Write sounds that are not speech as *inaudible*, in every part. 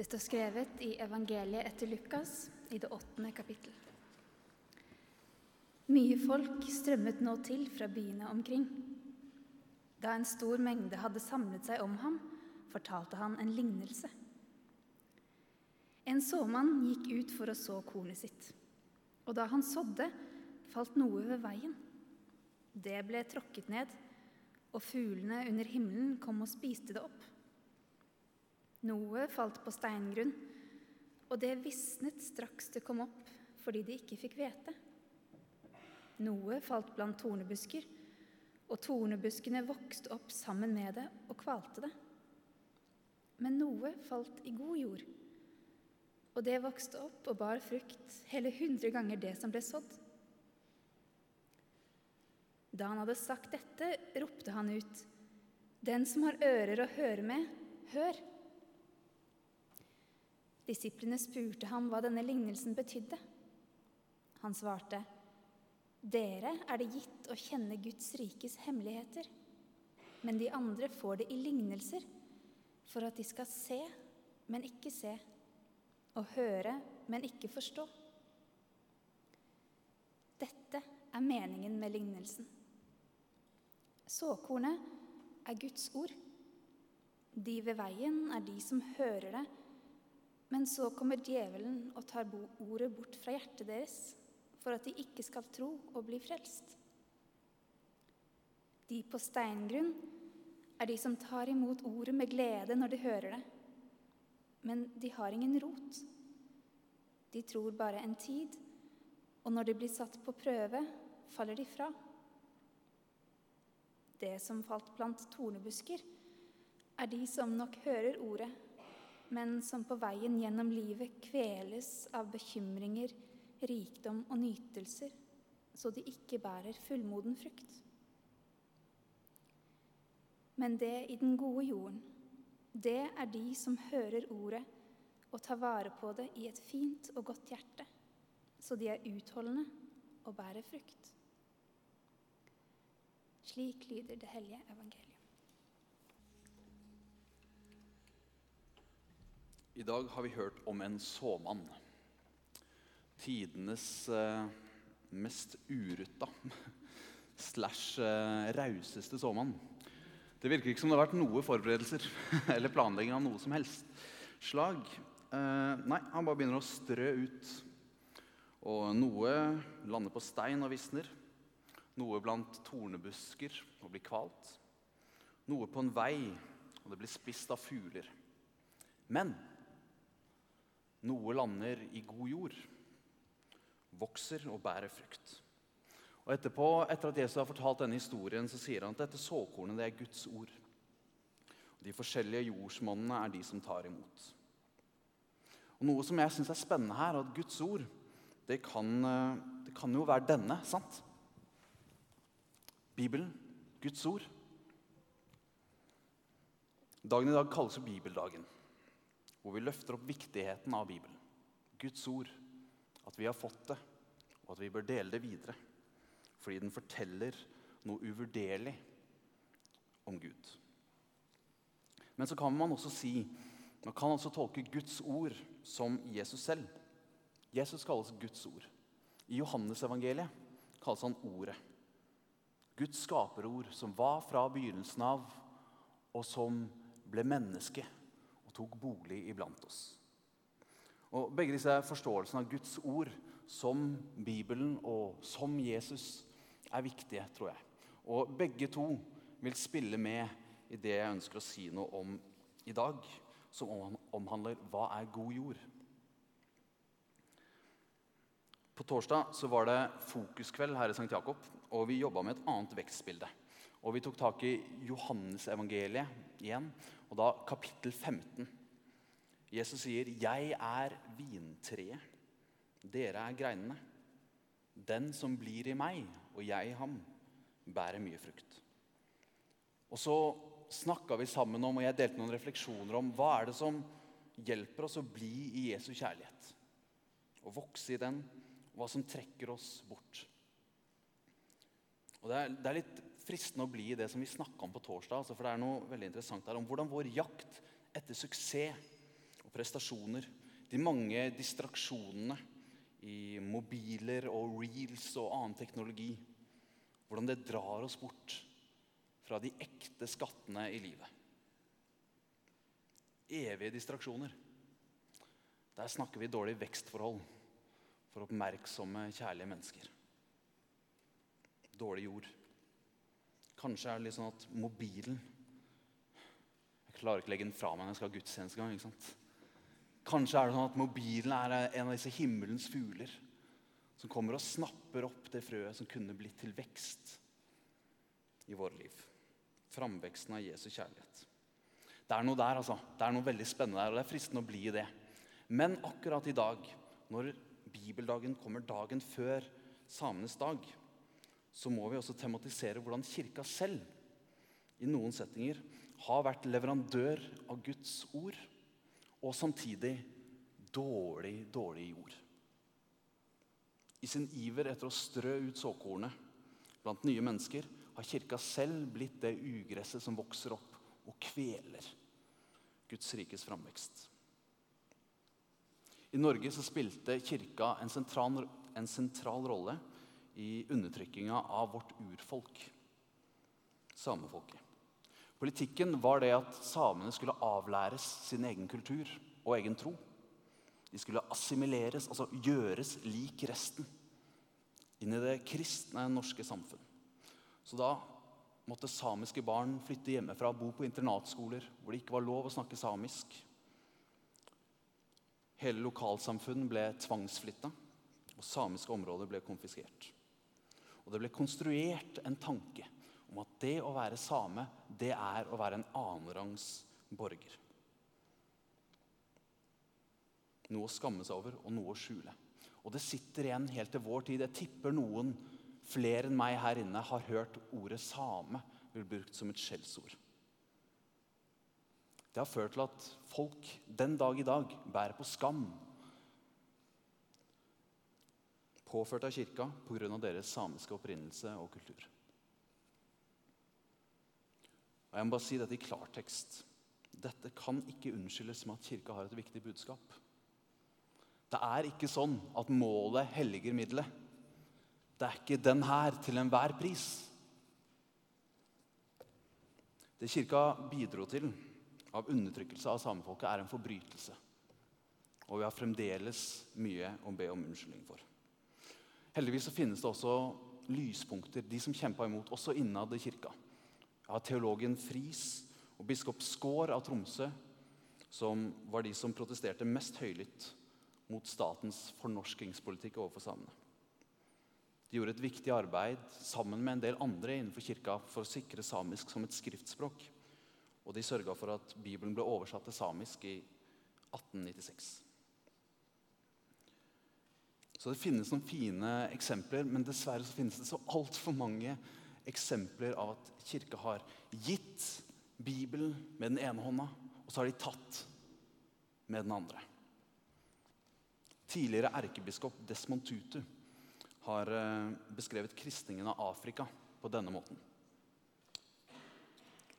Det står skrevet i evangeliet etter Lukas i det åttende kapittel. Mye folk strømmet nå til fra byene omkring. Da en stor mengde hadde samlet seg om ham, fortalte han en lignelse. En såmann gikk ut for å så kornet sitt, og da han sådde, falt noe ved veien. Det ble tråkket ned, og fuglene under himmelen kom og spiste det opp. Noe falt på steingrunn, og det visnet straks det kom opp, fordi de ikke fikk hvete. Noe falt blant tornebusker, og tornebuskene vokste opp sammen med det og kvalte det. Men noe falt i god jord, og det vokste opp og bar frukt, hele hundre ganger det som ble sådd. Da han hadde sagt dette, ropte han ut, Den som har ører å høre med, hør! Disiplene spurte ham hva denne lignelsen betydde. Han svarte, Dere er det gitt å kjenne Guds rikes hemmeligheter, men de andre får det i lignelser, for at de skal se, men ikke se, og høre, men ikke forstå. Dette er meningen med lignelsen. Såkornet er Guds ord. De ved veien er de som hører det, men så kommer djevelen og tar ordet bort fra hjertet deres, for at de ikke skal tro og bli frelst. De på steingrunn er de som tar imot ordet med glede når de hører det, men de har ingen rot. De tror bare en tid, og når de blir satt på prøve, faller de fra. Det som falt blant tornebusker, er de som nok hører ordet, men som på veien gjennom livet kveles av bekymringer, rikdom og nytelser, så de ikke bærer fullmoden frukt. Men det i den gode jorden, det er de som hører ordet og tar vare på det i et fint og godt hjerte, så de er utholdende og bærer frukt. Slik lyder det hellige evangeliet. I dag har vi hørt om en såmann. Tidenes eh, mest urutta *laughs* slash eh, rauseste såmann. Det virker ikke som det har vært noe forberedelser *laughs* eller planlegging av noe som helst slag. Eh, nei, han bare begynner å strø ut. Og noe lander på stein og visner. Noe blant tornebusker og blir kvalt. Noe på en vei, og det blir spist av fugler. Men noe lander i god jord, vokser og bærer frukt. Og etterpå, Etter at Jesus har fortalt denne historien, så sier han at dette såkornet det er Guds ord. De forskjellige jordsmonnene er de som tar imot. Og Noe som jeg syns er spennende her, er at Guds ord det kan, eh, det kan jo være denne. sant? Bibelen, Guds ord. Dagen i dag kalles jo bibeldagen, hvor vi løfter opp viktigheten av Bibelen. Guds ord, at vi har fått det, og at vi bør dele det videre. Fordi den forteller noe uvurderlig om Gud. Men så kan man også si Man kan også tolke Guds ord som Jesus selv. Jesus kalles Guds ord. I Johannesevangeliet kalles han Ordet. Guds skaperord som var fra begynnelsen av, og som ble menneske og tok bolig iblant oss. Og Begge disse forståelsene av Guds ord som Bibelen og som Jesus er viktige, tror jeg. Og begge to vil spille med i det jeg ønsker å si noe om i dag, som omhandler hva er god jord. På torsdag så var det fokuskveld her i St. Jakob, og vi jobba med et annet vekstbilde. Og Vi tok tak i Johannesevangeliet igjen, og da kapittel 15. Jesus sier, 'Jeg er vintreet, dere er greinene.' 'Den som blir i meg, og jeg i ham, bærer mye frukt.' Og så snakka vi sammen om, og jeg delte noen refleksjoner om hva er det som hjelper oss å bli i Jesu kjærlighet. Å vokse i den hva som trekker oss bort. Og det er, det er litt fristende å bli i det som vi snakka om på torsdag. Altså for det er noe veldig interessant her om hvordan vår jakt etter suksess og prestasjoner, de mange distraksjonene i mobiler og reels og annen teknologi, hvordan det drar oss bort fra de ekte skattene i livet. Evige distraksjoner. Der snakker vi dårlig vekstforhold for oppmerksomme, kjærlige mennesker. Dårlig jord. Kanskje er det litt sånn at mobilen Jeg klarer ikke å legge den fra meg når jeg skal ha gudstjeneste engang. ikke sant? Kanskje er det sånn at mobilen er en av disse himmelens fugler som kommer og snapper opp det frøet som kunne blitt til vekst i våre liv. Framveksten av Jesu kjærlighet. Det er noe der, altså. Det er noe veldig spennende der, og det er fristende å bli i det. Men akkurat i dag, når bibeldagen kommer dagen før samenes dag, så må vi også tematisere hvordan kirka selv i noen settinger har vært leverandør av Guds ord, og samtidig dårlig, dårlig jord. I sin iver etter å strø ut såkornet blant nye mennesker har kirka selv blitt det ugresset som vokser opp og kveler Guds rikes framvekst. I Norge så spilte kirka en sentral, en sentral rolle i undertrykkinga av vårt urfolk, samefolket. Politikken var det at samene skulle avlæres sin egen kultur og egen tro. De skulle assimileres, altså gjøres lik resten, inn i det kristne norske samfunn. Så da måtte samiske barn flytte hjemmefra og bo på internatskoler hvor det ikke var lov å snakke samisk. Hele lokalsamfunn ble tvangsflytta, og samiske områder ble konfiskert. Og det ble konstruert en tanke om at det å være same, det er å være en annenrangs borger. Noe å skamme seg over og noe å skjule. Og det sitter igjen helt til vår tid. Jeg tipper noen flere enn meg her inne har hørt ordet same bli brukt som et skjellsord. Det har ført til at folk den dag i dag bærer på skam påført av kirka pga. deres samiske opprinnelse og kultur. Og jeg må bare si dette i klartekst. Dette kan ikke unnskyldes med at kirka har et viktig budskap. Det er ikke sånn at målet helliger middelet. Det er ikke den her til enhver pris. Det kirka bidro til, av undertrykkelse av samefolket er en forbrytelse. Og vi har fremdeles mye å be om unnskyldning for. Heldigvis så finnes det også lyspunkter, de som kjempa imot, også innad i kirka. Jeg har teologen Friis og biskop Skaar av Tromsø, som var de som protesterte mest høylytt mot statens fornorskingspolitikk overfor samene. De gjorde et viktig arbeid sammen med en del andre innenfor kirka for å sikre samisk som et skriftspråk. Og de sørga for at Bibelen ble oversatt til samisk i 1896. Så det finnes noen fine eksempler, men dessverre så finnes det så altfor mange eksempler av at kirka har gitt Bibelen med den ene hånda, og så har de tatt med den andre. Tidligere erkebiskop Desmond Tutu har eh, beskrevet kristningen av Afrika på denne måten.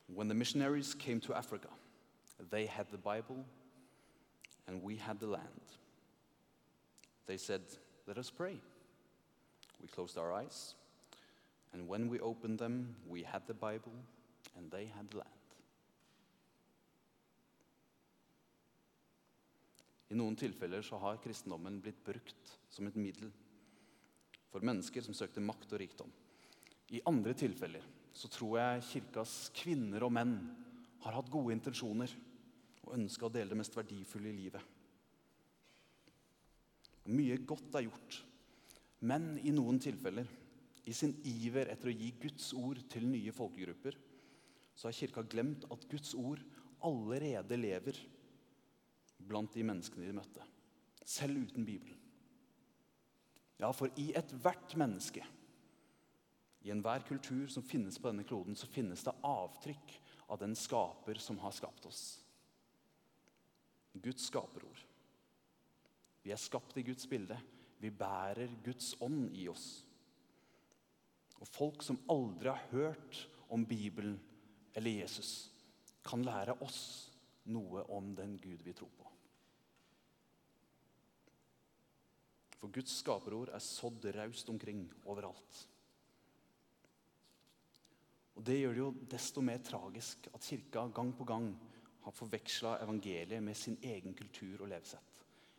When the missionaries came to Africa, they had the Bible and we had the land. They said, Let us pray. We closed our eyes, and when we opened them, we had the Bible and they had land. I noen tilfeller så har kristendommen blitt brukt som et middel for mennesker som søkte makt og rikdom. I andre tilfeller så tror jeg kirkas kvinner og menn har hatt gode intensjoner og ønska å dele det mest verdifulle i livet. Mye godt er gjort, men i noen tilfeller, i sin iver etter å gi Guds ord til nye folkegrupper, så har Kirka glemt at Guds ord allerede lever blant de menneskene de møtte. Selv uten Bibelen. Ja, for i ethvert menneske i enhver kultur som finnes på denne kloden, så finnes det avtrykk av den skaper som har skapt oss. Guds skaperord. Vi er skapt i Guds bilde. Vi bærer Guds ånd i oss. Og Folk som aldri har hørt om Bibelen eller Jesus, kan lære oss noe om den Gud vi tror på. For Guds skaperord er sådd raust omkring overalt. Og Det gjør det jo desto mer tragisk at Kirka gang på gang har forveksla evangeliet med sin egen kultur og levesett.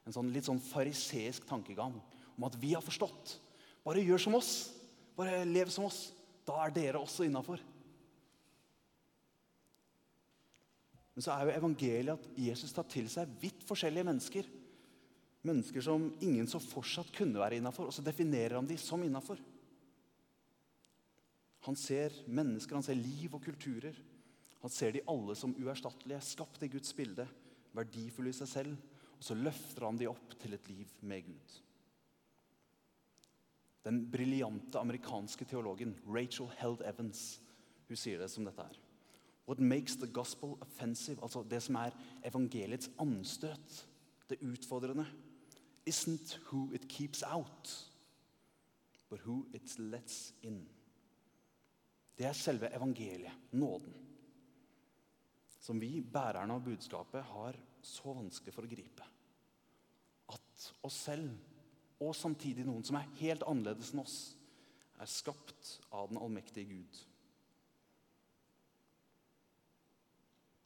En sånn litt sånn fariseisk tankegang om at vi har forstått. Bare gjør som oss. Bare lev som oss. Da er dere også innafor. Men så er jo evangeliet at Jesus tar til seg vidt forskjellige mennesker. Mennesker som ingen så fortsatt kunne være innafor, og så definerer han de som innafor. Han ser mennesker, han ser liv og kulturer. Han ser de alle som uerstattelige, skapt i Guds bilde, verdifulle i seg selv. Og så løfter han de opp til et liv med Gud. Den briljante amerikanske teologen Rachel Held Evans hun sier det som dette her. What makes the gospel offensive, altså det som er evangeliets anstøt, det utfordrende, isn't who it keeps out, but who it lets in. Det er selve evangeliet, nåden, som vi, bærerne av budskapet, har så vanskelig for å gripe. At oss selv, og samtidig noen som er helt annerledes enn oss, er skapt av den allmektige Gud.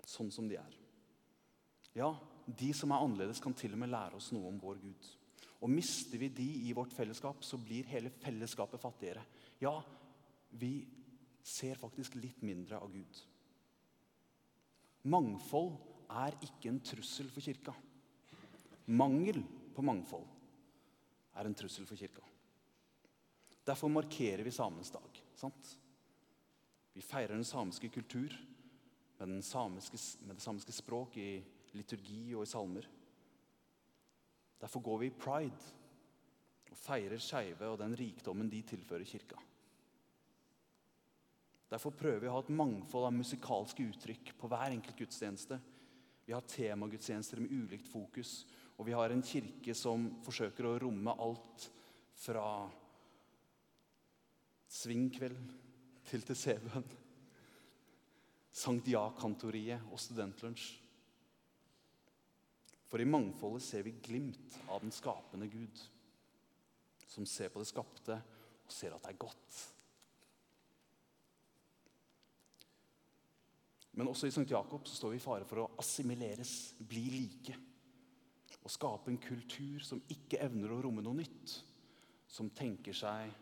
sånn som de er. Ja, de som er annerledes, kan til og med lære oss noe om vår Gud. Og mister vi de i vårt fellesskap, så blir hele fellesskapet fattigere. Ja, vi ser faktisk litt mindre av Gud. Mangfold er ikke en trussel for kirka. Mangel på mangfold er en trussel for kirka. Derfor markerer vi samenes dag. sant? Vi feirer den samiske kultur med, samiske, med det samiske språk i liturgi og i salmer. Derfor går vi i pride og feirer skeive og den rikdommen de tilfører kirka. Derfor prøver vi å ha et mangfold av musikalske uttrykk på hver enkelt gudstjeneste. Vi har temagudstjenester med ulikt fokus, og vi har en kirke som forsøker å romme alt fra svingkveld til sevbønn. Sankt Ja-kantoriet og studentlunsj. For i mangfoldet ser vi glimt av den skapende Gud, som ser på det skapte og ser at det er godt. Men også i Sankt Jakob så står vi i fare for å assimileres, bli like. Og skape en kultur som ikke evner å romme noe nytt. Som tenker seg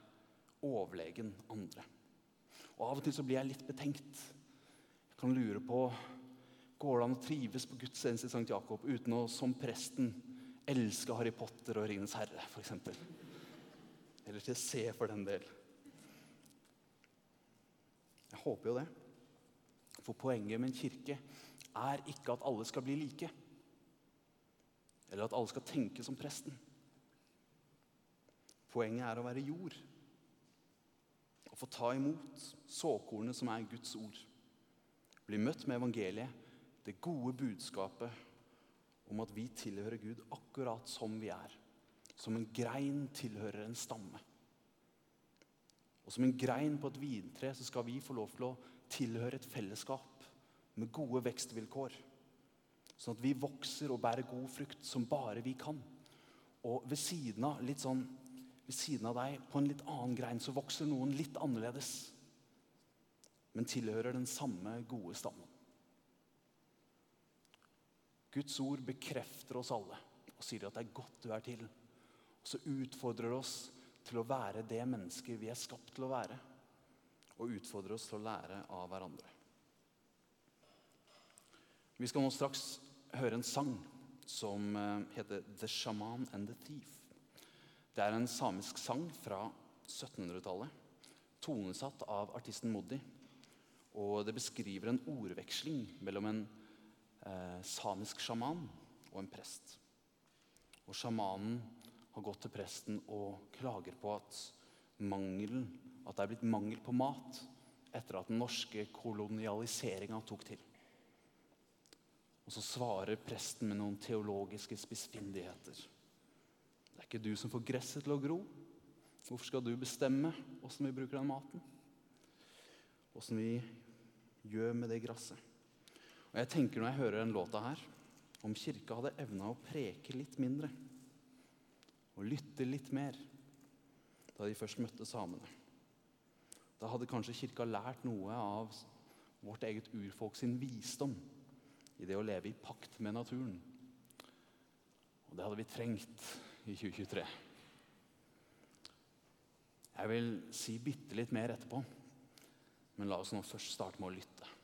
overlegen andre. Og Av og til så blir jeg litt betenkt Jeg kan lure på Går det an å trives på gudstjeneste i St. Jakob uten å, som presten, elske Harry Potter og Ringenes herre, f.eks.? Eller til se for den del. Jeg håper jo det. For poenget med en kirke er ikke at alle skal bli like. Eller at alle skal tenke som presten. Poenget er å være jord. Å få ta imot såkornet som er Guds ord Bli møtt med evangeliet, det gode budskapet om at vi tilhører Gud akkurat som vi er. Som en grein tilhører en stamme. Og som en grein på et vintre så skal vi få lov til å tilhøre et fellesskap med gode vekstvilkår. Sånn at vi vokser og bærer god frukt som bare vi kan. Og ved siden av, litt sånn, ved siden av deg, på en litt annen grein, så vokser noen litt annerledes men tilhører den samme gode stammen. Guds ord bekrefter oss alle og sier at det er godt du er til. Og så utfordrer oss til å være det mennesket vi er skapt til å være. Og utfordrer oss til å lære av hverandre. Vi skal nå straks høre en sang som eh, heter 'The Shaman and the Thief'. Det er en samisk sang fra 1700-tallet, tonesatt av artisten Moddi. Og det beskriver en ordveksling mellom en eh, samisk sjaman og en prest. Og sjamanen har gått til presten og klager på at, mangelen, at det er blitt mangel på mat etter at den norske kolonialiseringa tok til. Og så svarer presten med noen teologiske spissfindigheter. Det er ikke du som får gresset til å gro. Hvorfor skal du bestemme åssen vi bruker den maten? Åssen vi gjør med det gresset? Og jeg tenker Når jeg hører den låta her, om kirka hadde evna å preke litt mindre og lytte litt mer da de først møtte samene. Da hadde kanskje Kirka lært noe av vårt eget urfolk sin visdom i det å leve i pakt med naturen. Og det hadde vi trengt i 2023. Jeg vil si bitte litt mer etterpå, men la oss nå først starte med å lytte.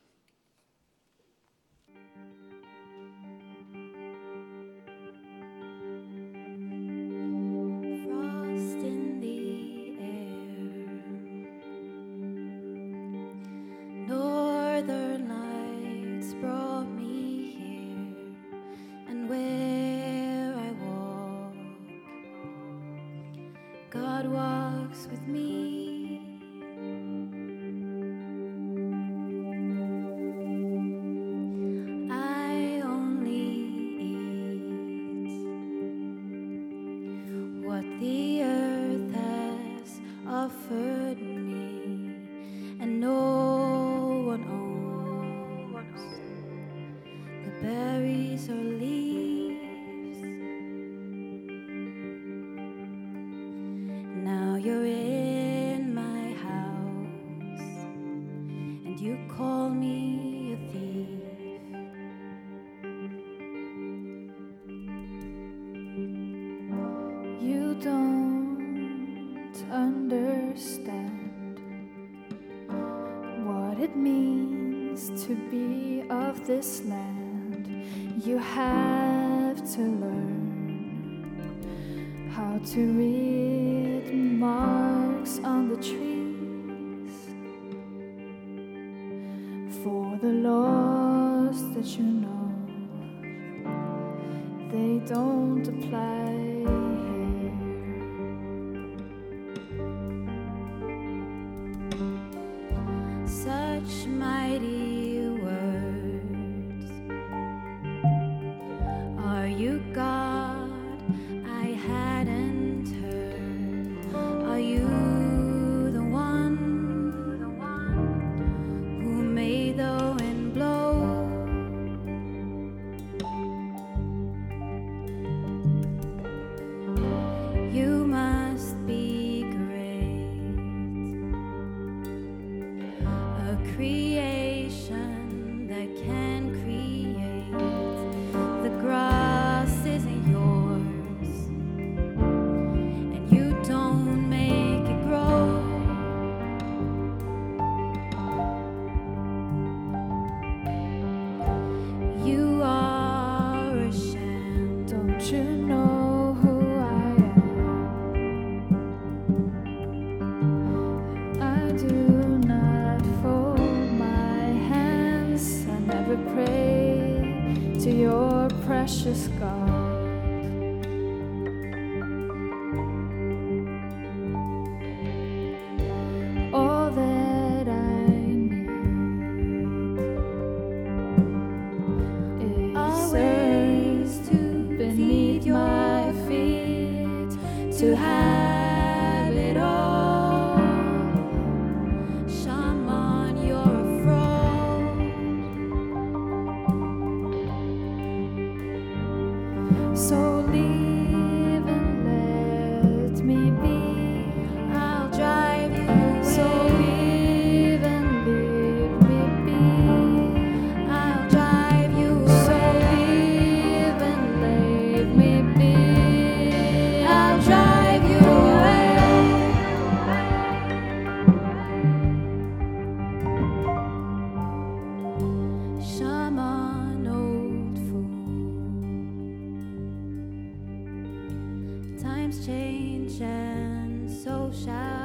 to read marks on the trees for the laws that you know they don't apply. to have. shall.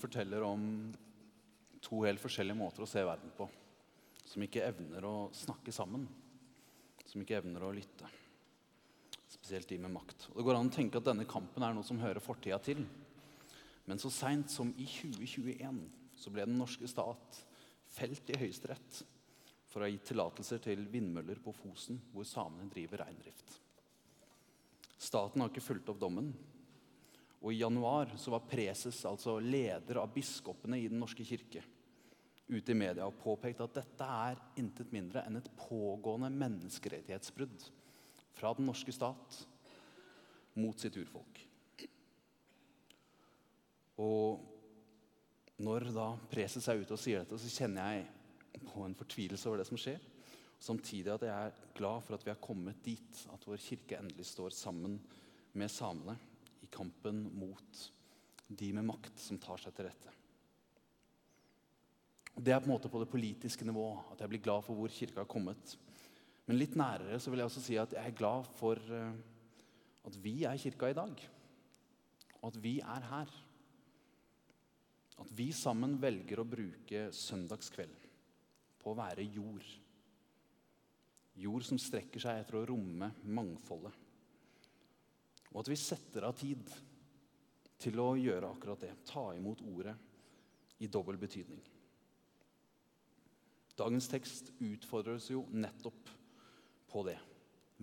Forteller om to helt forskjellige måter å se verden på. Som ikke evner å snakke sammen. Som ikke evner å lytte. Spesielt de med makt. Og Det går an å tenke at denne kampen er noe som hører fortida til. Men så seint som i 2021 så ble den norske stat felt i Høyesterett for å ha gitt tillatelser til vindmøller på Fosen, hvor samene driver reindrift. Staten har ikke fulgt opp dommen, og i januar så var preses, altså leder av biskopene i Den norske kirke, ute i media og påpekte at dette er intet mindre enn et pågående menneskerettighetsbrudd fra den norske stat mot sitt urfolk. Og når da preses er ute og sier dette, så kjenner jeg på en fortvilelse over det som skjer. Samtidig at jeg er glad for at vi har kommet dit, at vår kirke endelig står sammen med samene kampen mot de med makt som tar seg til rette. Det er på en måte på det politiske nivå at jeg blir glad for hvor kirka har kommet. Men litt nærere så vil jeg også si at jeg er glad for eh, at vi er kirka i dag. Og at vi er her. At vi sammen velger å bruke søndagskveld på å være jord. Jord som strekker seg etter å romme mangfoldet. Og at vi setter av tid til å gjøre akkurat det. Ta imot ordet i dobbel betydning. Dagens tekst utfordrer oss jo nettopp på det.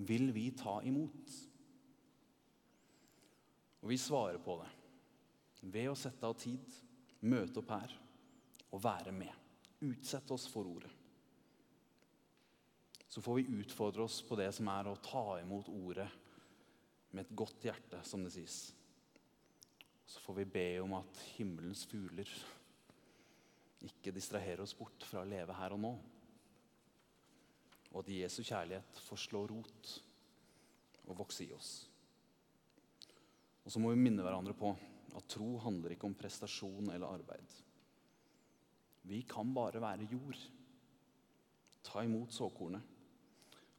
Vil vi ta imot? Og vi svarer på det ved å sette av tid, møte opp her og være med. Utsette oss for ordet. Så får vi utfordre oss på det som er å ta imot ordet med et godt hjerte, som det sies. Så får vi be om at himmelens fugler ikke distraherer oss bort fra å leve her og nå. Og at Jesu kjærlighet får slå rot og vokse i oss. Og så må vi minne hverandre på at tro handler ikke om prestasjon eller arbeid. Vi kan bare være jord. Ta imot såkornet.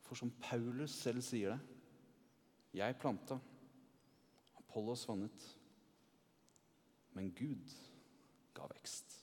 For som Paulus selv sier det Jeg planta, Apollos vannet, men Gud ga vekst.